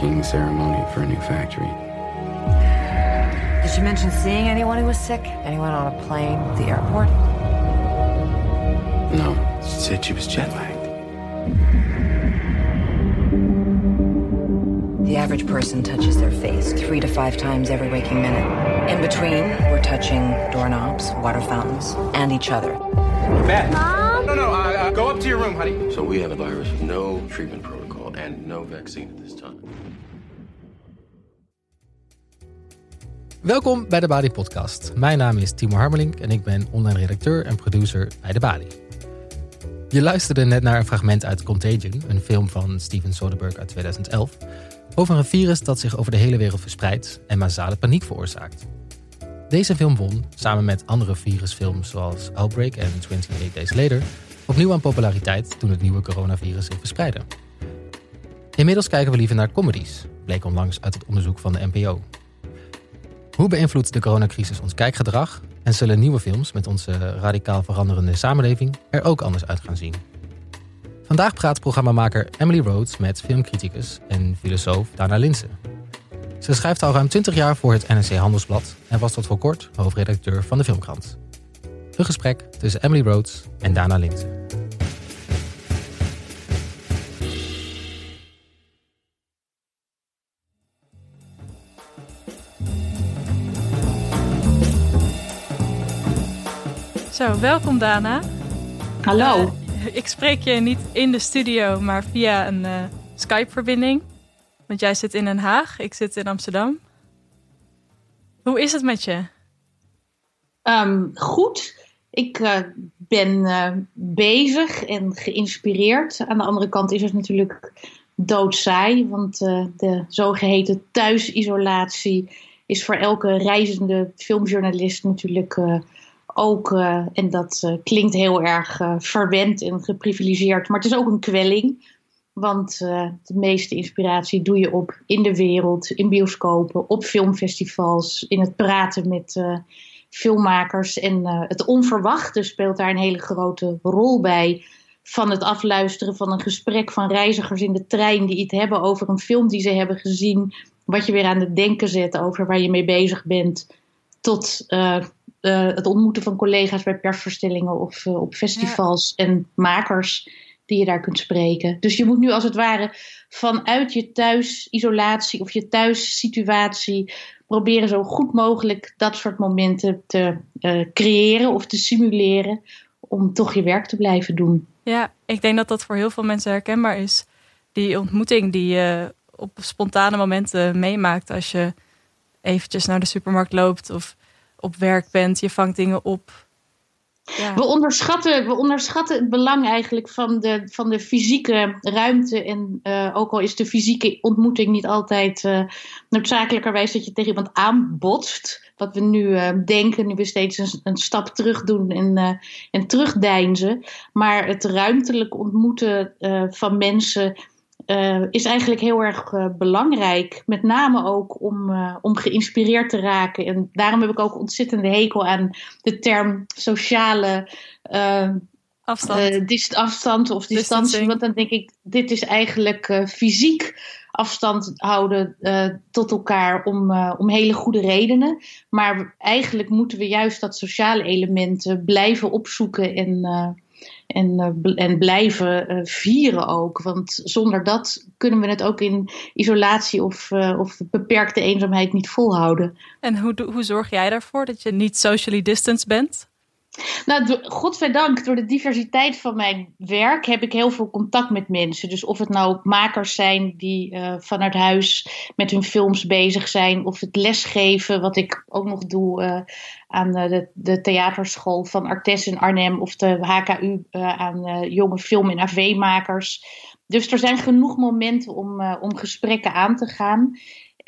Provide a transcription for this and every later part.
was groundbreaking ceremony for a new factory. Did she mention seeing anyone who was sick? Anyone on a plane at the airport? No, she said she was jet lagged. The average person touches their face three to five times every waking minute. In between, we're touching doorknobs, water fountains, and each other. Beth. Mom? No, no, uh, uh, go up to your room, honey. So we have a virus with no treatment protocol and no vaccine at this time. Welkom bij de Bali Podcast. Mijn naam is Timo Harmelink en ik ben online redacteur en producer bij de Bali. Je luisterde net naar een fragment uit Contagion, een film van Steven Soderbergh uit 2011, over een virus dat zich over de hele wereld verspreidt en massale paniek veroorzaakt. Deze film won, samen met andere virusfilms zoals Outbreak en 28 Days Later, opnieuw aan populariteit toen het nieuwe coronavirus zich verspreidde. Inmiddels kijken we liever naar comedies, bleek onlangs uit het onderzoek van de NPO. Hoe beïnvloedt de coronacrisis ons kijkgedrag en zullen nieuwe films met onze radicaal veranderende samenleving er ook anders uit gaan zien? Vandaag praat programmamaker Emily Rhodes met filmcriticus en filosoof Dana Linsen. Ze schrijft al ruim 20 jaar voor het NRC Handelsblad en was tot voor kort hoofdredacteur van de Filmkrant. Een gesprek tussen Emily Rhodes en Dana Linsen. Zo, welkom Dana. Hallo. Uh, ik spreek je niet in de studio, maar via een uh, Skype-verbinding. Want jij zit in Den Haag, ik zit in Amsterdam. Hoe is het met je? Um, goed. Ik uh, ben bezig en geïnspireerd. Aan de andere kant is het natuurlijk doodsaai, want de zogeheten thuisisolatie is voor elke reizende filmjournalist natuurlijk ook, uh, en dat uh, klinkt heel erg uh, verwend en geprivilegeerd, maar het is ook een kwelling. Want de meeste inspiratie doe je op in de wereld, in bioscopen, op filmfestivals, in het praten met filmmakers. En het onverwachte speelt daar een hele grote rol bij. Van het afluisteren van een gesprek van reizigers in de trein die iets hebben over een film die ze hebben gezien. Wat je weer aan het denken zet over waar je mee bezig bent. Tot het ontmoeten van collega's bij persverstellingen of uh, op festivals en makers die je daar kunt spreken. Dus je moet nu als het ware vanuit je thuisisolatie of je thuissituatie proberen zo goed mogelijk dat soort momenten te uh, creëren of te simuleren om toch je werk te blijven doen. Ja, ik denk dat dat voor heel veel mensen herkenbaar is. Die ontmoeting die je op spontane momenten meemaakt als je eventjes naar de supermarkt loopt of op werk bent, je vangt dingen op. We, onderschatten, we onderschatten het belang eigenlijk van de, van de fysieke ruimte. En uh, ook al is de fysieke ontmoeting niet altijd uh, noodzakelijkerwijs dat je tegen iemand aanbotst. Wat we nu uh, denken, nu we steeds een, een, stap terug doen en, en terugdeinzen. Maar het ruimtelijk ontmoeten van mensen uh, is eigenlijk heel erg uh, belangrijk. Met name ook om, uh, om geïnspireerd te raken. En daarom heb ik ook ontzettende hekel aan de term sociale afstand. afstand of distantie. Want dan denk ik, dit is eigenlijk fysiek afstand houden tot elkaar om, om hele goede redenen. Maar eigenlijk moeten we juist dat sociale element blijven opzoeken en en, uh, en blijven uh, vieren ook. Want zonder dat kunnen we het ook in isolatie of, uh, of beperkte eenzaamheid niet volhouden. En hoe, hoe zorg jij daarvoor dat je niet socially distanced bent? Nou, godverdank, door de diversiteit van mijn werk heb ik heel veel contact met mensen. Dus of het nou makers zijn die uh, vanuit huis met hun films bezig zijn, of het lesgeven, wat ik ook nog doe uh, aan de, de, theaterschool van Artes in Arnhem, of de HKU uh, aan jonge film- en AV-makers. Dus er zijn genoeg momenten om, om gesprekken aan te gaan.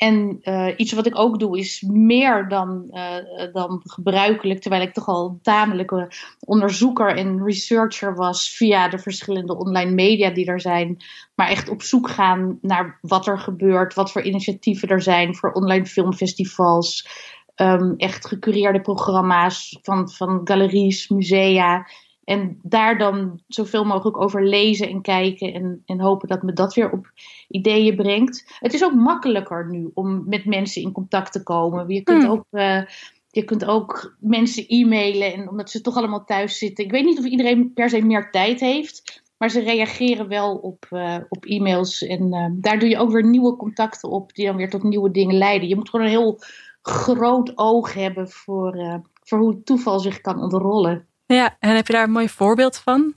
En uh, iets wat ik ook doe is meer dan, uh, dan gebruikelijk, terwijl ik toch al een tamelijke onderzoeker en researcher was via de verschillende online media die er zijn. Maar echt op zoek gaan naar wat er gebeurt, wat voor initiatieven er zijn voor online filmfestivals. Um, echt gecureerde programma's van, van galeries, musea. En daar dan zoveel mogelijk over lezen en kijken en, en hopen dat me dat weer op ideeën brengt. Het is ook makkelijker nu om met mensen in contact te komen. Je kunt Hmm. ook. eh, je kunt ook mensen e-mailen en omdat ze toch allemaal thuis zitten. Ik weet niet of iedereen per se meer tijd heeft, maar ze reageren wel op, eh, op e-mails. En eh, daar doe je ook weer nieuwe contacten op die dan weer tot nieuwe dingen leiden. Je moet gewoon een heel groot oog hebben voor, eh, voor hoe het toeval zich kan ontrollen. Ja, en heb je daar een mooi voorbeeld van?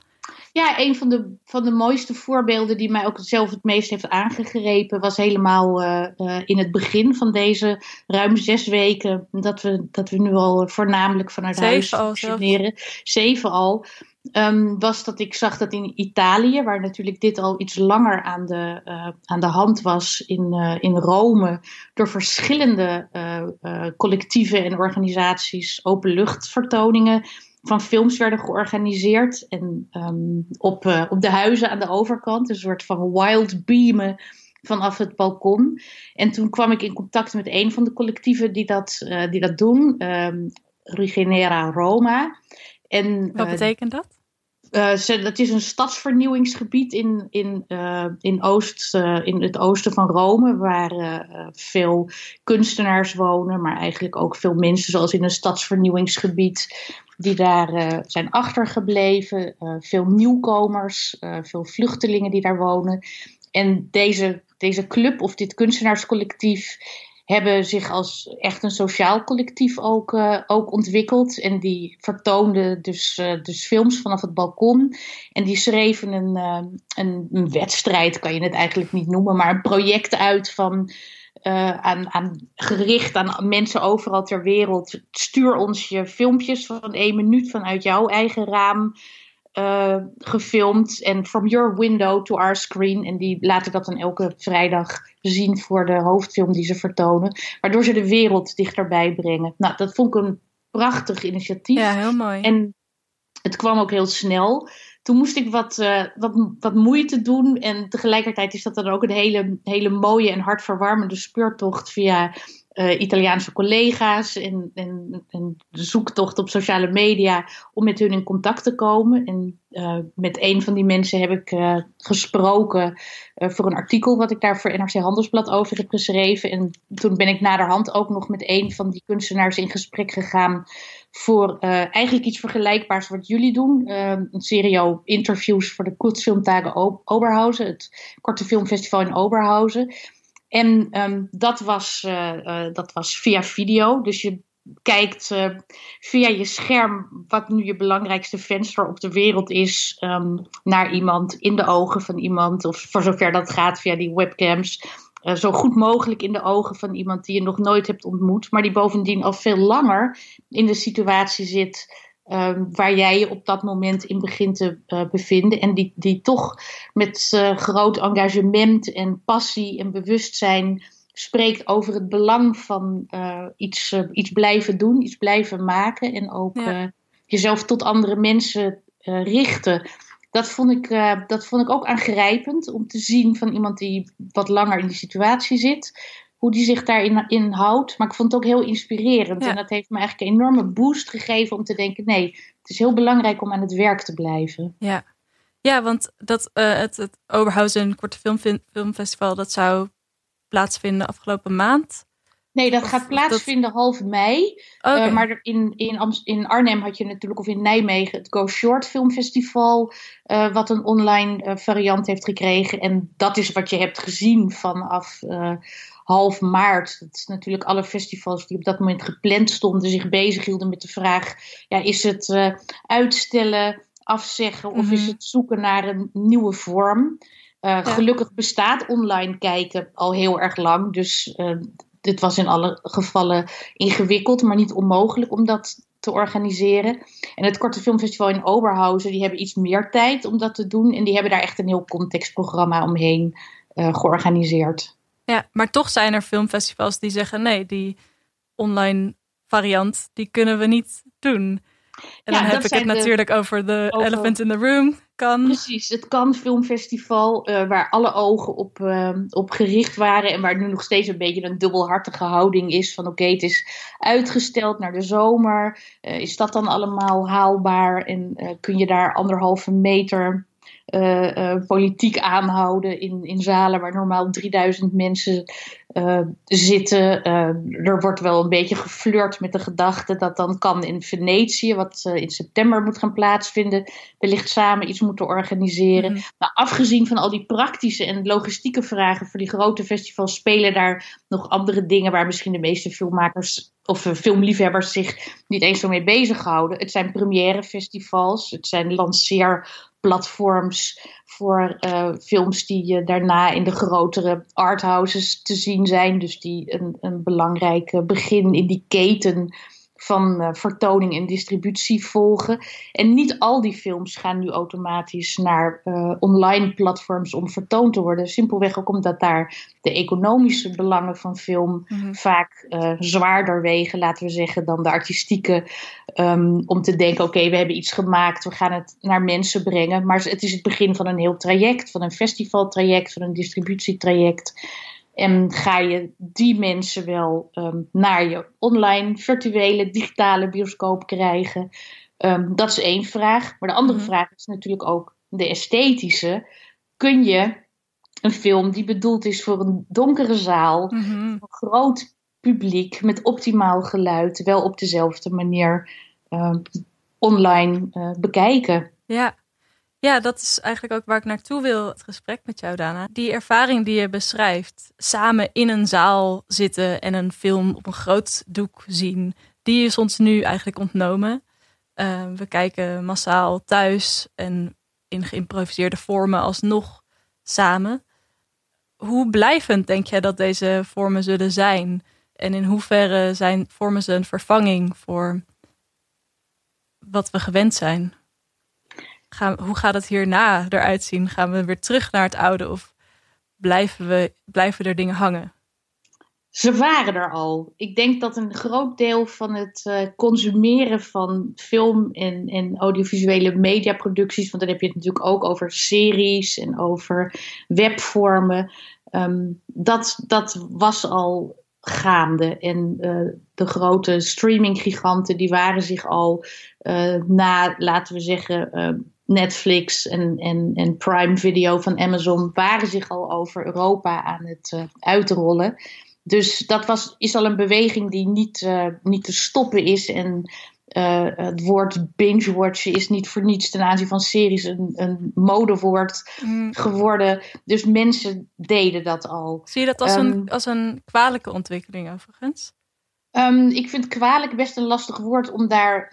Ja, een van de, van de mooiste voorbeelden die mij ook zelf het meest heeft aangegrepen, was helemaal eh, eh, in het begin van deze ruim zes weken. Dat we, dat we nu al voornamelijk vanuit Zeven huis al functioneren. Zeven al. ehm, was dat ik zag dat in Italië, waar natuurlijk dit al iets langer aan de, eh, aan de hand was, in, in Rome, door verschillende eh, collectieven en organisaties openluchtvertoningen van films werden georganiseerd. En ehm, op, eh, op de huizen aan de overkant, een soort van wild beamen vanaf het balkon. En toen kwam ik in contact met een van de collectieven die dat, eh, die dat doen, Regenera Roma. En, Wat eh, betekent dat? ze, dat is een stadsvernieuwingsgebied in, in, in, Oost, in het oosten van Rome, waar veel kunstenaars wonen, maar eigenlijk ook veel mensen, zoals in een stadsvernieuwingsgebied, die daar eh, zijn achtergebleven. Eh, veel nieuwkomers, eh, veel vluchtelingen die daar wonen. En deze, deze club of dit kunstenaarscollectief hebben zich als echt een sociaal collectief ook, eh, ook ontwikkeld. En die vertoonden dus, eh, dus films vanaf het balkon. En die schreven een, eh, een, een wedstrijd, kan je het eigenlijk niet noemen, maar een project uit van. aan, aan, gericht aan mensen overal ter wereld. Stuur ons je filmpjes van één minuut vanuit jouw eigen raam eh, gefilmd. En from your window to our screen. En die laten dat dan elke vrijdag zien voor de hoofdfilm die ze vertonen. Waardoor ze de wereld dichterbij brengen. Nou, dat vond ik een prachtig initiatief. Ja, heel mooi. En het kwam ook heel snel. Toen moest ik wat, eh, wat, wat moeite doen. En tegelijkertijd is dat dan ook een hele, hele mooie en hartverwarmende speurtocht via eh, Italiaanse collega's. En, en, de zoektocht op sociale media om met hun in contact te komen. En eh, met een van die mensen heb ik eh, gesproken voor een artikel wat ik daar voor NRC Handelsblad over heb geschreven. En toen ben ik naderhand ook nog met een van die kunstenaars in gesprek gegaan voor eigenlijk iets vergelijkbaars wat jullie doen. Een serie interviews voor de Kurzfilmtagen O- Oberhausen, het korte filmfestival in Oberhausen. En ehm, dat, was, eh, eh, dat was via video. Dus je kijkt eh, via je scherm wat nu je belangrijkste venster op de wereld is ehm, naar iemand, in de ogen van iemand, of voor zover dat gaat via die webcams. zo goed mogelijk in de ogen van iemand die je nog nooit hebt ontmoet, maar die bovendien al veel langer in de situatie zit ehm, waar jij je op dat moment in begint te eh, bevinden. En die, die toch met eh, groot engagement en passie en bewustzijn spreekt over het belang van eh, iets, iets blijven doen, iets blijven maken en ook Ja. jezelf tot andere mensen richten. Dat vond, ik, dat vond ik ook aangrijpend om te zien van iemand die wat langer in die situatie zit. Hoe die zich daarin in houdt. Maar ik vond het ook heel inspirerend. Ja. En dat heeft me eigenlijk een enorme boost gegeven om te denken: nee, het is heel belangrijk om aan het werk te blijven. Ja, ja want dat, eh, het, het Oberhausen Korte Film, Filmfestival, dat zou plaatsvinden afgelopen maand. Nee, dat gaat plaatsvinden half mei. Oké. Uh, maar in, in, Amst- in Arnhem had je natuurlijk, of in Nijmegen, het Go Short Filmfestival, uh, wat een online uh, variant heeft gekregen. En dat is wat je hebt gezien vanaf half maart. Dat is natuurlijk alle festivals die op dat moment gepland stonden, zich bezighielden met de vraag: ja, is het uh, uitstellen, afzeggen of Mhm. is het zoeken naar een nieuwe vorm? Uh, Ja. Gelukkig bestaat online kijken al heel erg lang. Dus uh, dit was in alle gevallen ingewikkeld, maar niet onmogelijk om dat te organiseren. En het Korte Filmfestival in Oberhausen, die hebben iets meer tijd om dat te doen. En die hebben daar echt een heel contextprogramma omheen uh, georganiseerd. Ja, maar toch zijn er filmfestivals die zeggen: nee, die online variant, die kunnen we niet doen. En Ja, dan heb ik het de- natuurlijk over de over- Elephant in the Room. Kan. Precies, het Cannes Filmfestival, eh, waar alle ogen op, eh, op gericht waren en waar nu nog steeds een beetje een dubbelhartige houding is van oké, het is uitgesteld naar de zomer. Eh, is dat dan allemaal haalbaar en kun je daar anderhalve meter eh, eh, politiek aanhouden in, in zalen waar normaal 3000 mensen eh, zitten. Er wordt wel een beetje geflirt met de gedachte dat dan kan in Venetië, wat in september moet gaan plaatsvinden, wellicht samen iets moeten organiseren. Mhm. Maar afgezien van al die praktische en logistieke vragen voor die grote festivals, spelen daar nog andere dingen waar misschien de meeste filmmakers of filmliefhebbers zich niet eens zo mee bezighouden. Het zijn premièrefestivals, het zijn lanceerplatforms voor eh, films die eh, daarna in de grotere arthouses te zien zijn. Dus die een, een belangrijk eh, begin in die keten van eh, vertoning en distributie volgen. En niet al die films gaan nu automatisch naar eh, online platforms om vertoond te worden. Simpelweg ook omdat daar de economische belangen van film Mhm. vaak eh, zwaarder wegen, laten we zeggen, dan de artistieke. ehm, om te denken, oké, we hebben iets gemaakt, we gaan het naar mensen brengen. Maar het is het begin van een heel traject, van een festivaltraject, van een distributietraject. En ga je die mensen wel ehm, naar je online, virtuele, digitale bioscoop krijgen? Ehm, dat is één vraag. Maar de andere Mhm. vraag is natuurlijk ook de esthetische. Kun je een film die bedoeld is voor een donkere zaal, Mhm. een groot publiek met optimaal geluid, wel op dezelfde manier ehm, online eh, bekijken? Ja. Ja, dat is eigenlijk ook waar ik naartoe wil, het gesprek met jou, Dana. Die ervaring die je beschrijft, samen in een zaal zitten en een film op een groot doek zien, die is ons nu eigenlijk ontnomen. Eh, we kijken massaal thuis en in geïmproviseerde vormen alsnog samen. Hoe blijvend denk jij dat deze vormen zullen zijn? En in hoeverre zijn, vormen ze een vervanging voor wat we gewend zijn? Gaan, hoe gaat het hierna eruit zien? Gaan we weer terug naar het oude of blijven, we, blijven er dingen hangen? Ze waren er al. Ik denk dat een groot deel van het eh, consumeren van film en, en audiovisuele mediaproducties, want dan heb je het natuurlijk ook over series en over webvormen, ehm, dat, dat was al gaande. En eh, de grote streaminggiganten die waren zich al eh, na, laten we zeggen, eh, Netflix en, en, en Prime Video van Amazon waren zich al over Europa aan het eh, uitrollen. Dus dat was, is al een beweging die niet, eh, niet te stoppen is. En eh, het woord binge-watchen is niet voor niets ten aanzien van series een, een modewoord geworden. Dus mensen deden dat al. Zie je dat als, een, Ehm, als een kwalijke ontwikkeling overigens? Ehm, ik vind kwalijk best een lastig woord om daar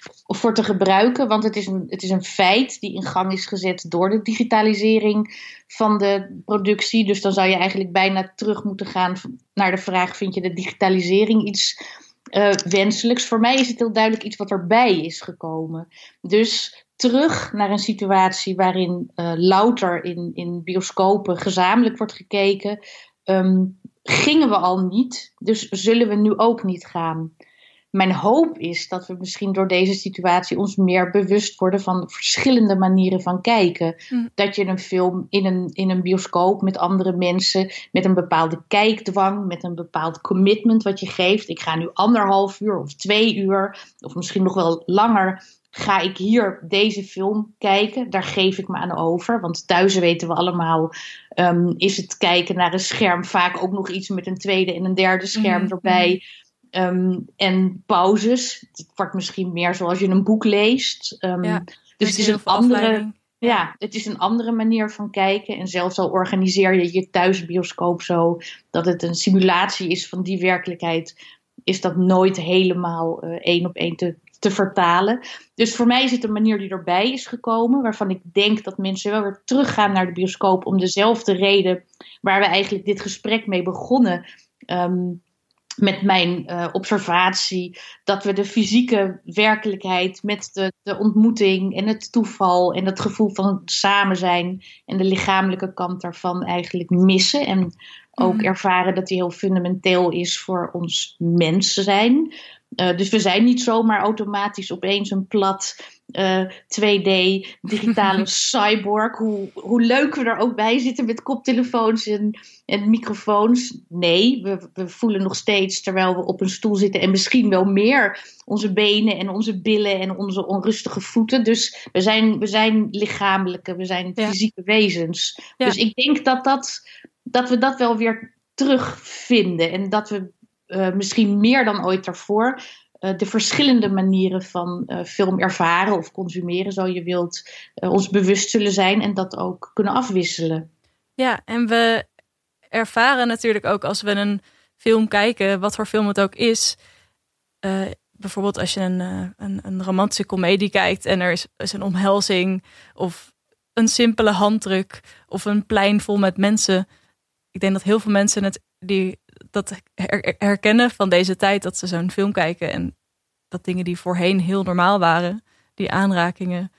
eh, voor te gebruiken. Want het is, een, het is een feit die in gang is gezet door de digitalisering van de productie. Dus dan zou je eigenlijk bijna terug moeten gaan naar de vraag: vind je de digitalisering iets eh, wenselijks? Voor mij is het heel duidelijk iets wat erbij is gekomen. Dus terug naar een situatie waarin eh, louter in, in bioscopen gezamenlijk wordt gekeken. Ehm, gingen we al niet, dus zullen we nu ook niet gaan. Mijn hoop is dat we misschien door deze situatie ons meer bewust worden van verschillende manieren van kijken. Hm. Dat je een film in een, in een bioscoop met andere mensen, met een bepaalde kijkdwang, met een bepaald commitment wat je geeft. Ik ga nu anderhalf uur of twee uur, of misschien nog wel langer, ga ik hier deze film kijken. Daar geef ik me aan over. Want thuis weten we allemaal, um, is het kijken naar een scherm vaak ook nog iets met een tweede en een derde scherm Mhm. erbij. Um, en pauzes. Het wordt misschien meer zoals je een boek leest. Um, Ja, dus het is een andere. Ja. ja, het is een andere manier van kijken. En zelfs al organiseer je je thuisbioscoop zo dat het een simulatie is van die werkelijkheid, is dat nooit helemaal uh, één op één te, te vertalen. Dus voor mij is het een manier die erbij is gekomen, waarvan ik denk dat mensen wel weer teruggaan naar de bioscoop om dezelfde reden waar we eigenlijk dit gesprek mee begonnen. Um, met mijn uh, observatie dat we de fysieke werkelijkheid met de, de, ontmoeting en het toeval en het gevoel van samen zijn en de lichamelijke kant daarvan eigenlijk missen. En ook mm. ervaren dat die heel fundamenteel is voor ons mens zijn. Uh, dus we zijn niet zomaar automatisch opeens een plat uh, 2D digitale cyborg. Hoe, hoe leuk we er ook bij zitten met koptelefoons en, en microfoons. Nee, we, we voelen nog steeds terwijl we op een stoel zitten en misschien wel meer onze benen en onze billen en onze onrustige voeten. Dus we zijn, we zijn lichamelijke, we zijn fysieke wezens. Ja. Dus ik denk dat, dat, dat we dat wel weer terugvinden en dat we uh, misschien meer dan ooit daarvoor uh, de verschillende manieren van uh, film ervaren of consumeren, zo je wilt, ons bewust zullen zijn en dat ook kunnen afwisselen. Ja, en we ervaren natuurlijk ook als we een film kijken, wat voor film het ook is. bijvoorbeeld als je een, een, een, romantische komedie kijkt en er is, is een omhelzing of een simpele handdruk of een plein vol met mensen. Ik denk dat heel veel mensen het die dat herkennen van deze tijd, dat ze zo'n film kijken en dat dingen die voorheen heel normaal waren, die aanrakingen,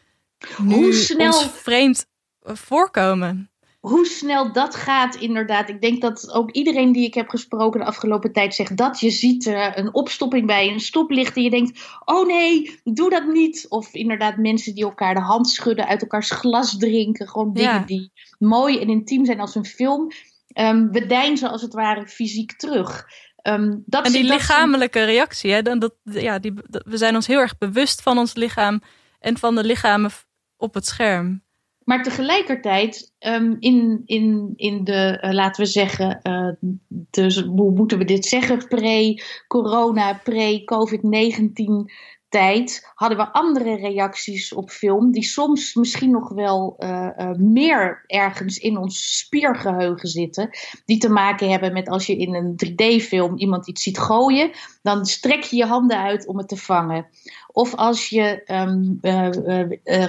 hoe snel vreemd voorkomen. Hoe snel dat gaat, inderdaad. Ik denk dat ook iedereen die ik heb gesproken de afgelopen tijd zegt dat je ziet uh, een opstopping bij een stoplicht en je denkt: oh nee, doe dat niet. Of inderdaad mensen die elkaar de hand schudden, uit elkaars glas drinken. Gewoon dingen die mooi en intiem zijn als een film. Um, we deinzen als het ware fysiek terug. Um, dat en die lichamelijke reactie, hè, dan dat, ja, die, we zijn ons heel erg bewust van ons lichaam en van de lichamen op het scherm. Maar tegelijkertijd, um, in, in, in de, uh, laten we zeggen, uh, dus hoe moeten we dit zeggen, pre-corona, pre-COVID-19 tijd hadden we andere reacties op film, die soms misschien nog wel uh, uh, meer ergens in ons spiergeheugen zitten, die te maken hebben met als je in een 3D-film iemand iets ziet gooien, dan strek je je handen uit om het te vangen. Of als je um,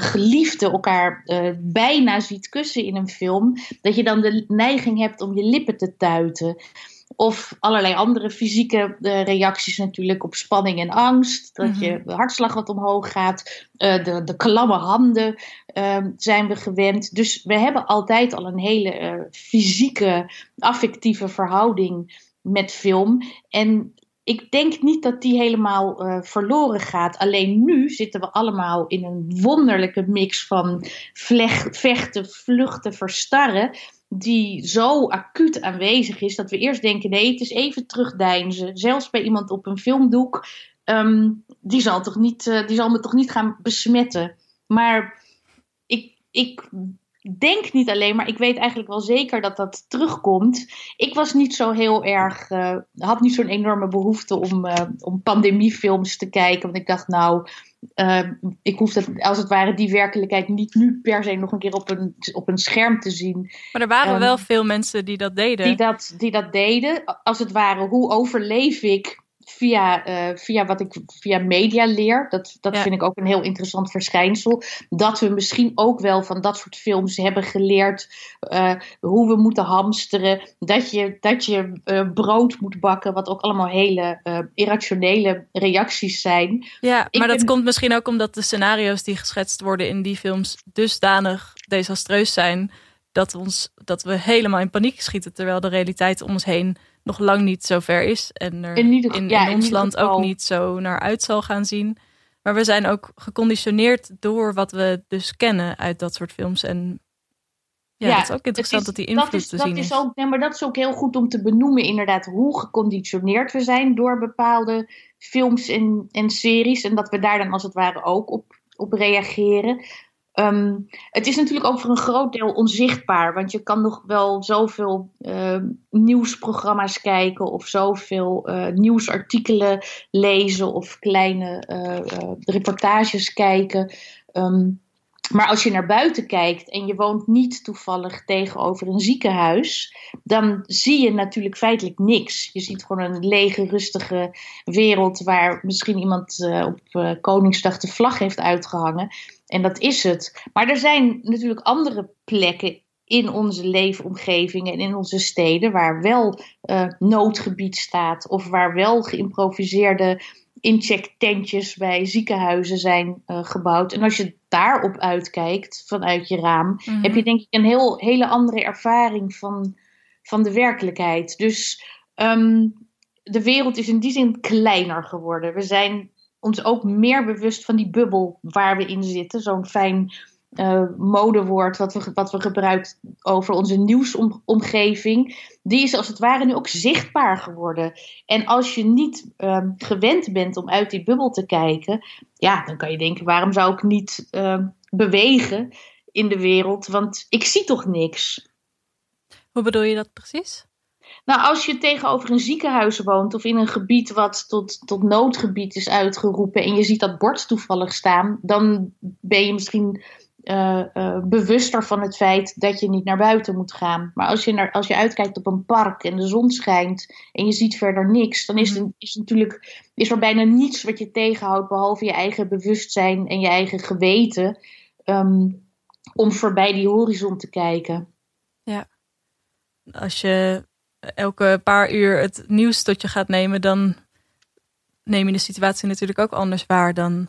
geliefden elkaar bijna ziet kussen in een film, dat je dan de neiging hebt om je lippen te tuiten. Of allerlei andere fysieke uh, reacties natuurlijk op spanning en angst. Dat je mhm. hartslag wat omhoog gaat. Uh, de, de klamme handen uh, zijn we gewend. Dus we hebben altijd al een hele eh, fysieke, affectieve verhouding met film. En ik denk niet dat die helemaal uh, verloren gaat. Alleen nu zitten we allemaal in een wonderlijke mix van vlecht, vechten, vluchten, verstarren die zo acuut aanwezig is dat we eerst denken: nee, het is even terugdeinzen. Zelfs bij iemand op een filmdoek, um, die, zal toch niet, uh, die zal me toch niet gaan besmetten. Maar ik, ik denk niet alleen, maar ik weet eigenlijk wel zeker dat dat terugkomt. Ik was niet zo heel erg, uh, had niet zo'n enorme behoefte om, uh, om pandemiefilms te kijken. Want ik dacht, nou, uh, ik hoef dat als het ware die werkelijkheid niet nu per se nog een keer op een, op een scherm te zien. Maar er waren um, wel veel mensen die dat deden. Die dat, die dat deden. Als het ware, hoe overleef ik via, uh, via wat ik via media leer. Dat, dat vind ik ook een heel interessant verschijnsel. Dat we misschien ook wel van dat soort films hebben geleerd uh, hoe we moeten hamsteren. Dat je, dat je uh, brood moet bakken, wat ook allemaal hele irrationele reacties zijn. Ja, maar dat komt misschien ook omdat de scenario's die geschetst worden in die films dusdanig desastreus zijn. Dat, ons, dat we helemaal in paniek schieten, terwijl de realiteit om ons heen nog lang niet zo ver is. En er in, ieder, in, ja, in ons land ook niet zo naar uit zal gaan zien. Maar we zijn ook geconditioneerd door wat we dus kennen uit dat soort films. En ja, ja dat is ook interessant dat die invloed dat is, te dat zien is. is. Ook, nee, maar dat is ook heel goed om te benoemen inderdaad hoe geconditioneerd we zijn door bepaalde films en, en series. En dat we daar dan als het ware ook op, op reageren. Um, het is natuurlijk ook voor een groot deel onzichtbaar, want je kan nog wel zoveel uh, nieuwsprogramma's kijken of zoveel uh, nieuwsartikelen lezen of kleine uh, reportages kijken. Um, maar als je naar buiten kijkt en je woont niet toevallig tegenover een ziekenhuis, dan zie je natuurlijk feitelijk niks. Je ziet gewoon een lege, rustige wereld waar misschien iemand op Koningsdag de vlag heeft uitgehangen. En dat is het. Maar er zijn natuurlijk andere plekken in onze leefomgevingen en in onze steden waar wel uh, noodgebied staat of waar wel geïmproviseerde inchecktentjes bij ziekenhuizen zijn uh, gebouwd. En als je daarop uitkijkt vanuit je raam, mm-hmm. heb je denk ik een heel, hele andere ervaring van, van de werkelijkheid. Dus um, de wereld is in die zin kleiner geworden. We zijn ons ook meer bewust van die bubbel waar we in zitten. Zo'n fijn uh, modewoord wat we, wat we gebruiken over onze nieuwsomgeving. Die is als het ware nu ook zichtbaar geworden. En als je niet uh, gewend bent om uit die bubbel te kijken, ja, dan kan je denken: waarom zou ik niet uh, bewegen in de wereld? Want ik zie toch niks. Hoe bedoel je dat precies? Nou, als je tegenover een ziekenhuis woont of in een gebied wat tot, tot noodgebied is uitgeroepen en je ziet dat bord toevallig staan, dan ben je misschien uh, uh, bewuster van het feit dat je niet naar buiten moet gaan. Maar als je, naar, als je uitkijkt op een park en de zon schijnt en je ziet verder niks, dan is, mhm. het, is, natuurlijk, is er bijna niets wat je tegenhoudt behalve je eigen bewustzijn en je eigen geweten um, om voorbij die horizon te kijken. Ja, als je elke paar uur het nieuws tot je gaat nemen, dan neem je de situatie natuurlijk ook anders waar dan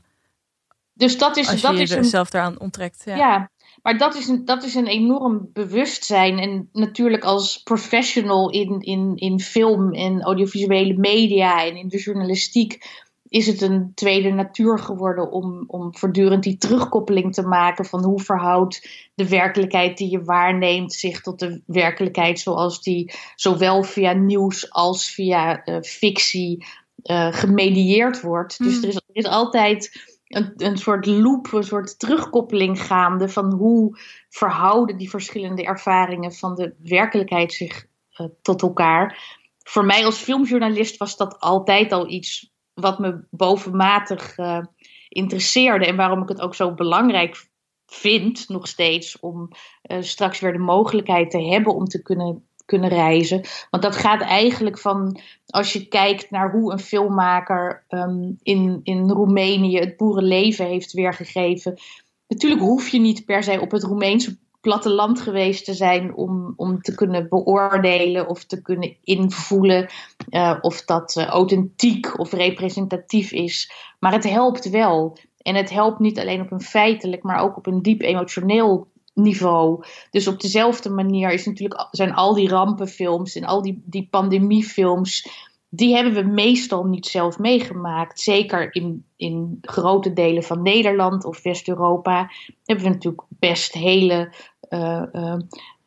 dus dat is, als je dat is jezelf eraan onttrekt. Ja. ja, maar dat is, een, dat is een enorm bewustzijn. En natuurlijk als professional in, in, in film en audiovisuele media en in de journalistiek is het een tweede natuur geworden om, om voortdurend die terugkoppeling te maken van hoe verhoudt de werkelijkheid die je waarneemt zich tot de werkelijkheid zoals die zowel via nieuws als via uh, fictie uh, gemedieerd wordt. Dus hmm. er is, er is altijd een, een soort loop, een soort terugkoppeling gaande van hoe verhouden die verschillende ervaringen van de werkelijkheid zich uh, tot elkaar. Voor mij als filmjournalist was dat altijd al iets wat me bovenmatig uh, interesseerde en waarom ik het ook zo belangrijk vind, nog steeds, om uh, straks weer de mogelijkheid te hebben om te kunnen kunnen reizen. Want dat gaat eigenlijk van, als je kijkt naar hoe een filmmaker um, in, in Roemenië het boerenleven heeft weergegeven. Natuurlijk hoef je niet per se op het Roemeense platteland geweest te zijn om, om te kunnen beoordelen of te kunnen invoelen uh, of dat uh, authentiek of representatief is. Maar het helpt wel. En het helpt niet alleen op een feitelijk, maar ook op een diep emotioneel niveau. Dus op dezelfde manier is natuurlijk, zijn al die rampenfilms en al die, die pandemiefilms, die hebben we meestal niet zelf meegemaakt. Zeker in, in grote delen van Nederland of West-Europa hebben we natuurlijk best hele uh, uh,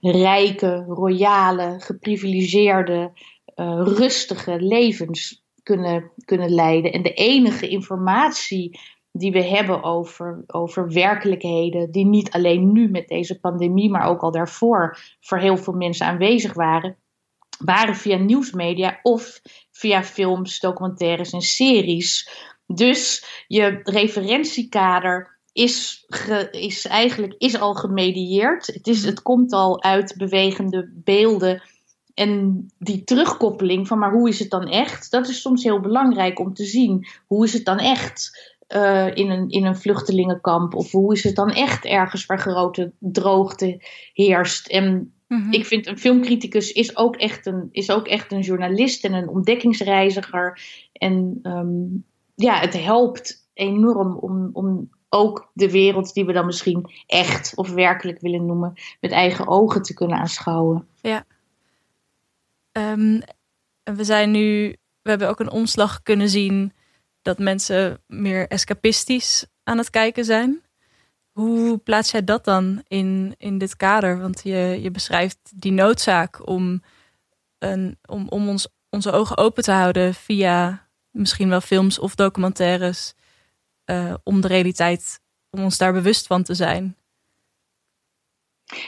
rijke, royale, geprivilegeerde, uh, rustige levens kunnen, kunnen leiden. En de enige informatie die we hebben over, over werkelijkheden die niet alleen nu met deze pandemie, maar ook al daarvoor voor heel veel mensen aanwezig waren, waren via nieuwsmedia of via films, documentaires en series. Dus je referentiekader is, is eigenlijk is al gemedieerd. Het, is, het komt al uit bewegende beelden. En die terugkoppeling van maar hoe is het dan echt? Dat is soms heel belangrijk om te zien. Hoe is het dan echt? uh, in, een, in een vluchtelingenkamp? Of hoe is het dan echt ergens waar grote droogte heerst? En mm-hmm. ik vind een filmcriticus is ook, echt een, is ook echt een journalist en een ontdekkingsreiziger. En um, ja, het helpt enorm om, om ook de wereld die we dan misschien echt of werkelijk willen noemen, met eigen ogen te kunnen aanschouwen. Ja. Um, we zijn nu, we hebben ook een omslag kunnen zien dat mensen meer escapistisch aan het kijken zijn. Hoe plaats jij dat dan in, in dit kader? Want je, je beschrijft die noodzaak om, een, om, om ons, onze ogen open te houden via misschien wel films of documentaires. Uh, om de realiteit, om ons daar bewust van te zijn.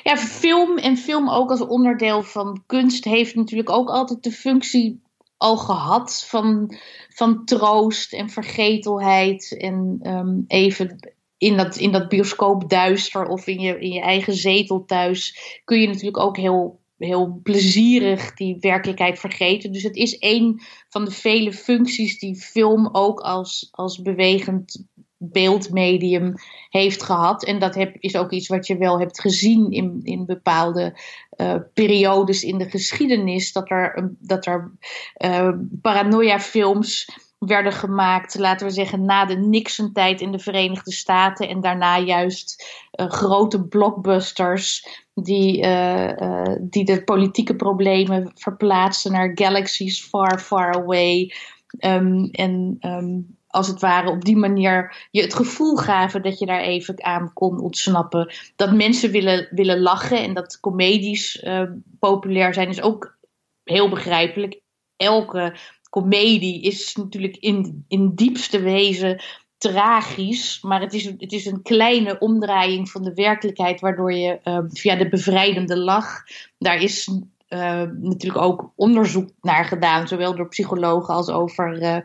Ja, film en film ook als onderdeel van kunst heeft natuurlijk ook altijd de functie al gehad van, van troost en vergetelheid. En um, even in dat, in dat bioscoop duister of in je, in je eigen zetel thuis kun je natuurlijk ook heel, heel plezierig die werkelijkheid vergeten. Dus het is een van de vele functies die film ook als, als bewegend beeldmedium heeft gehad. En dat heb, is ook iets wat je wel hebt gezien in, in bepaalde uh, periodes in de geschiedenis. Dat er, dat er uh, paranoia-films werden gemaakt, laten we zeggen, na de Nixon-tijd in de Verenigde Staten. En daarna juist uh, grote blockbusters die, uh, die de politieke problemen verplaatsen naar galaxies far, far away. Um, en um, als het ware op die manier je het gevoel gaven dat je daar even aan kon ontsnappen. Dat mensen willen, willen lachen en dat comedies populair zijn is ook heel begrijpelijk. Elke comedie is natuurlijk in, in diepste wezen tragisch, maar het is, het is een kleine omdraaiing van de werkelijkheid, waardoor je uh, via de bevrijdende lach, daar is uh, natuurlijk ook onderzoek naar gedaan, zowel door psychologen als over uh,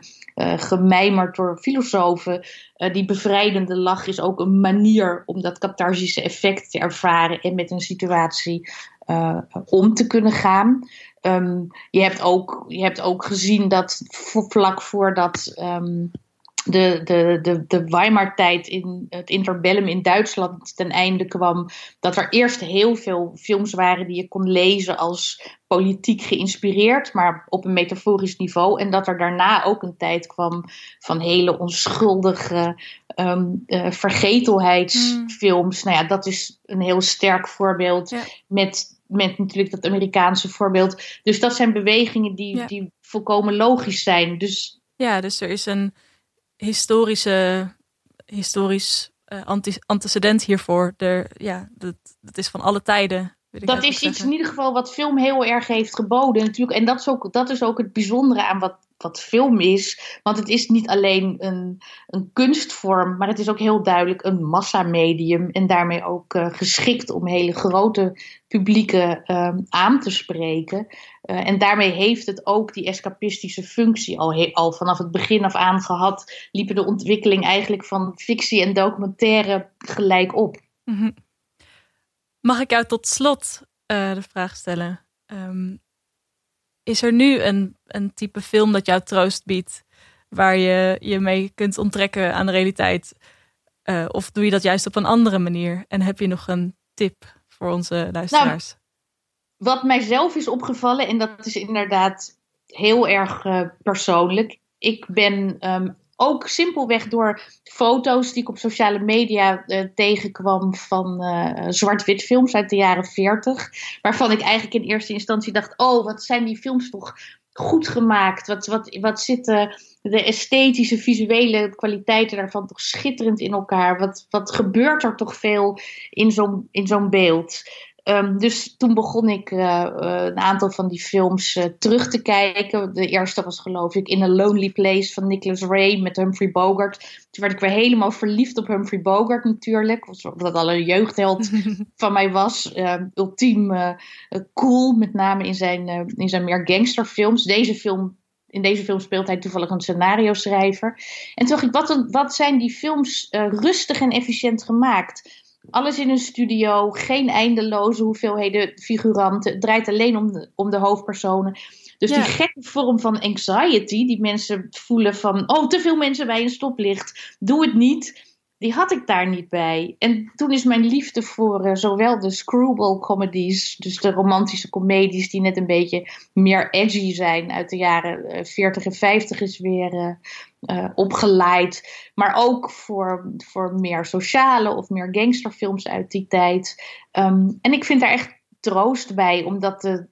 gemijmerd door filosofen. die bevrijdende lach is ook een manier om dat catharsische effect te ervaren en met een situatie om te kunnen gaan. Um, je, hebt ook, je hebt ook gezien dat vlak voordat um, de, de, de, de Weimar-tijd in het interbellum in Duitsland ten einde kwam, dat er eerst heel veel films waren die je kon lezen als politiek geïnspireerd, maar op een metaforisch niveau. En dat er daarna ook een tijd kwam van hele onschuldige um, uh, vergetelheidsfilms. Mm. Nou ja, dat is een heel sterk voorbeeld ja. met met natuurlijk dat Amerikaanse voorbeeld. Dus dat zijn bewegingen die, ja. die volkomen logisch zijn. Dus, ja, dus er is een historische, historisch uh, antecedent hiervoor. Er, ja, dat, dat is van alle tijden. Dat is iets in ieder geval wat film heel erg heeft geboden. Natuurlijk. En dat is, ook, dat is ook het bijzondere aan wat, wat film is. Want het is niet alleen een, een kunstvorm, maar het is ook heel duidelijk een massamedium. En daarmee ook uh, geschikt om hele grote publieken uh, aan te spreken. Uh, en daarmee heeft het ook die escapistische functie al, al vanaf het begin af aan gehad. Liepen de ontwikkeling eigenlijk van fictie en documentaire gelijk op. -hmm. Mag ik jou tot slot uh, de vraag stellen? Um, is er nu een, een type film dat jou troost biedt, waar je je mee kunt onttrekken aan de realiteit? Uh, of doe je dat juist op een andere manier? En heb je nog een tip voor onze luisteraars? Nou, wat mijzelf is opgevallen, en dat is inderdaad heel erg uh, persoonlijk. Ik ben um, ook simpelweg door foto's die ik op sociale media uh, tegenkwam van uh, zwart-wit films uit de jaren 40. Waarvan ik eigenlijk in eerste instantie dacht: oh, wat zijn die films toch goed gemaakt? Wat, wat, wat zitten de esthetische, visuele kwaliteiten daarvan toch schitterend in elkaar? Wat, wat gebeurt er toch veel in zo'n in zo'n beeld? Um, dus toen begon ik uh, uh, een aantal van die films uh, terug te kijken. De eerste was geloof ik In a Lonely Place van Nicholas Ray met Humphrey Bogart. Toen werd ik weer helemaal verliefd op Humphrey Bogart natuurlijk. Wat al een jeugdheld van mij was. Ehm, ultiem cool, met name in zijn, in zijn meer gangsterfilms. Deze film in deze film speelt hij toevallig een scenario schrijver. En toen dacht ik, wat, wat zijn die films rustig en efficiënt gemaakt? Alles in een studio, geen eindeloze hoeveelheden figuranten. Het draait alleen om de, om de hoofdpersonen. Dus die gekke vorm van anxiety die mensen voelen van... oh, te veel mensen bij een stoplicht, doe het niet die had ik daar niet bij. En toen is mijn liefde voor uh, zowel de screwball comedies, dus de romantische comedies die net een beetje meer edgy zijn uit de jaren uh, 40 en 50 is weer uh, opgeleid. Maar ook voor, voor meer sociale of meer gangsterfilms uit die tijd. Um, en ik vind daar echt troost bij, omdat de,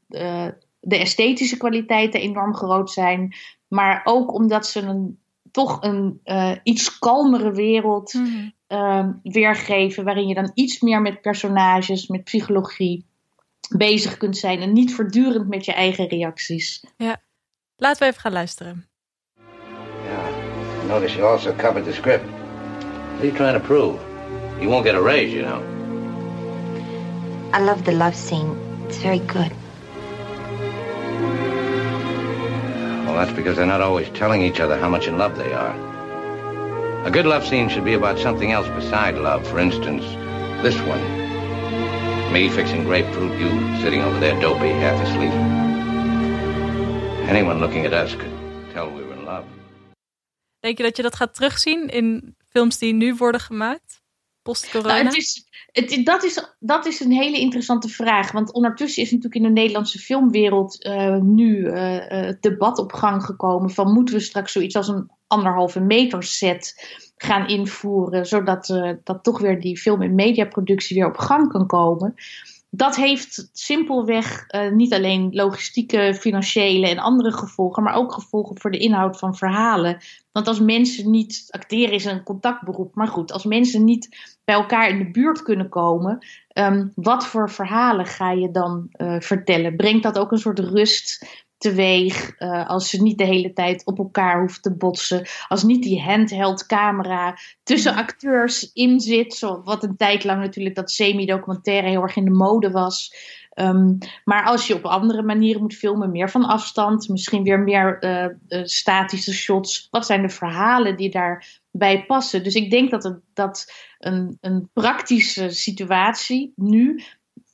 de esthetische kwaliteiten enorm groot zijn. Maar ook omdat ze een toch een uh, iets kalmere wereld mm -hmm. weergeven. Waarin je dan iets meer met personages, met psychologie bezig kunt zijn. En niet voortdurend met je eigen reacties. Ja, laten we even gaan luisteren. Notice you also covered the script. What are you trying to prove? You won't get a raise, you know. I love the love scene. It's very good. Well, that's because they're not always telling each other how much in love they are. A good love scene should be about something else beside love. For instance, this one. Me fixing grapefruit, you sitting over there dopey, half asleep. Anyone looking at us could tell we were. Denk je dat je dat gaat terugzien in films die nu worden gemaakt? post-corona? Nou, dat, is, dat is een hele interessante vraag. Want ondertussen is natuurlijk in de Nederlandse filmwereld uh, nu uh, het debat op gang gekomen van moeten we straks zoiets als een anderhalve meter set gaan invoeren, zodat dat toch weer die film- en mediaproductie weer op gang kan komen dat heeft simpelweg uh, niet alleen logistieke, financiële en andere gevolgen, maar ook gevolgen voor de inhoud van verhalen. Want als mensen niet, acteren is een contactberoep, maar goed, als mensen niet bij elkaar in de buurt kunnen komen, um, wat voor verhalen ga je dan uh, vertellen? Brengt dat ook een soort rust teweeg. Uh, als ze niet de hele tijd op elkaar hoeft te botsen. Als niet die handheld camera tussen acteurs in zit. Wat een tijd lang natuurlijk dat semi-documentaire heel erg in de mode was. Um, maar als je op andere manieren moet filmen, meer van afstand, misschien weer meer uh, uh, statische shots. Wat zijn de verhalen die daarbij passen? Dus ik denk dat, dat een, een praktische situatie nu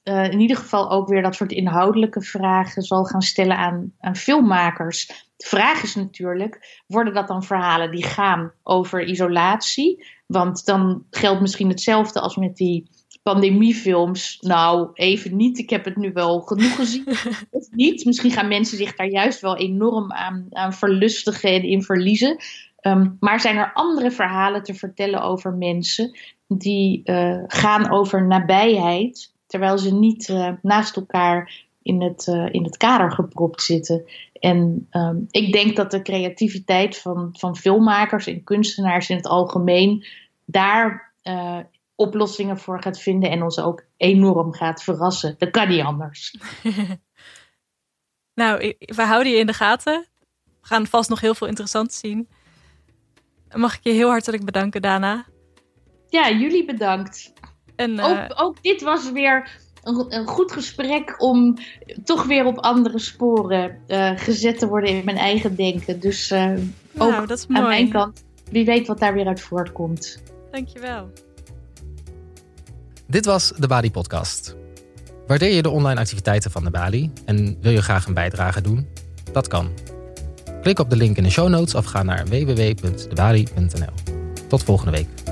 uh, in ieder geval ook weer dat soort inhoudelijke vragen zal gaan stellen aan, aan filmmakers. De vraag is natuurlijk, worden dat dan verhalen die gaan over isolatie? Want dan geldt misschien hetzelfde als met die pandemiefilms. Nou, even niet. Ik heb het nu wel genoeg gezien. of niet. Misschien gaan mensen zich daar juist wel enorm aan, aan verlustigen en in verliezen. Um, maar zijn er andere verhalen te vertellen over mensen die uh, gaan over nabijheid? Terwijl ze niet uh, naast elkaar in het, uh, in het kader gepropt zitten. En um, ik denk dat de creativiteit van, van filmmakers en kunstenaars in het algemeen daar uh, oplossingen voor gaat vinden en ons ook enorm gaat verrassen. Dat kan niet anders. nou, we houden je in de gaten. We gaan vast nog heel veel interessant zien. Mag ik je heel hartelijk bedanken, Dana? Ja, jullie bedankt. En, uh, ook, ook, dit was weer een, een, goed gesprek om toch weer op andere sporen uh, gezet te worden in mijn eigen denken. Dus uh, nou, ook dat is aan mijn kant, wie weet wat daar weer uit voortkomt. Dankjewel. Dit was de Bali Podcast. Waardeer je de online activiteiten van de Bali en wil je graag een bijdrage doen? Dat kan. Klik op de link in de show notes of ga naar www.debali.nl. Tot volgende week.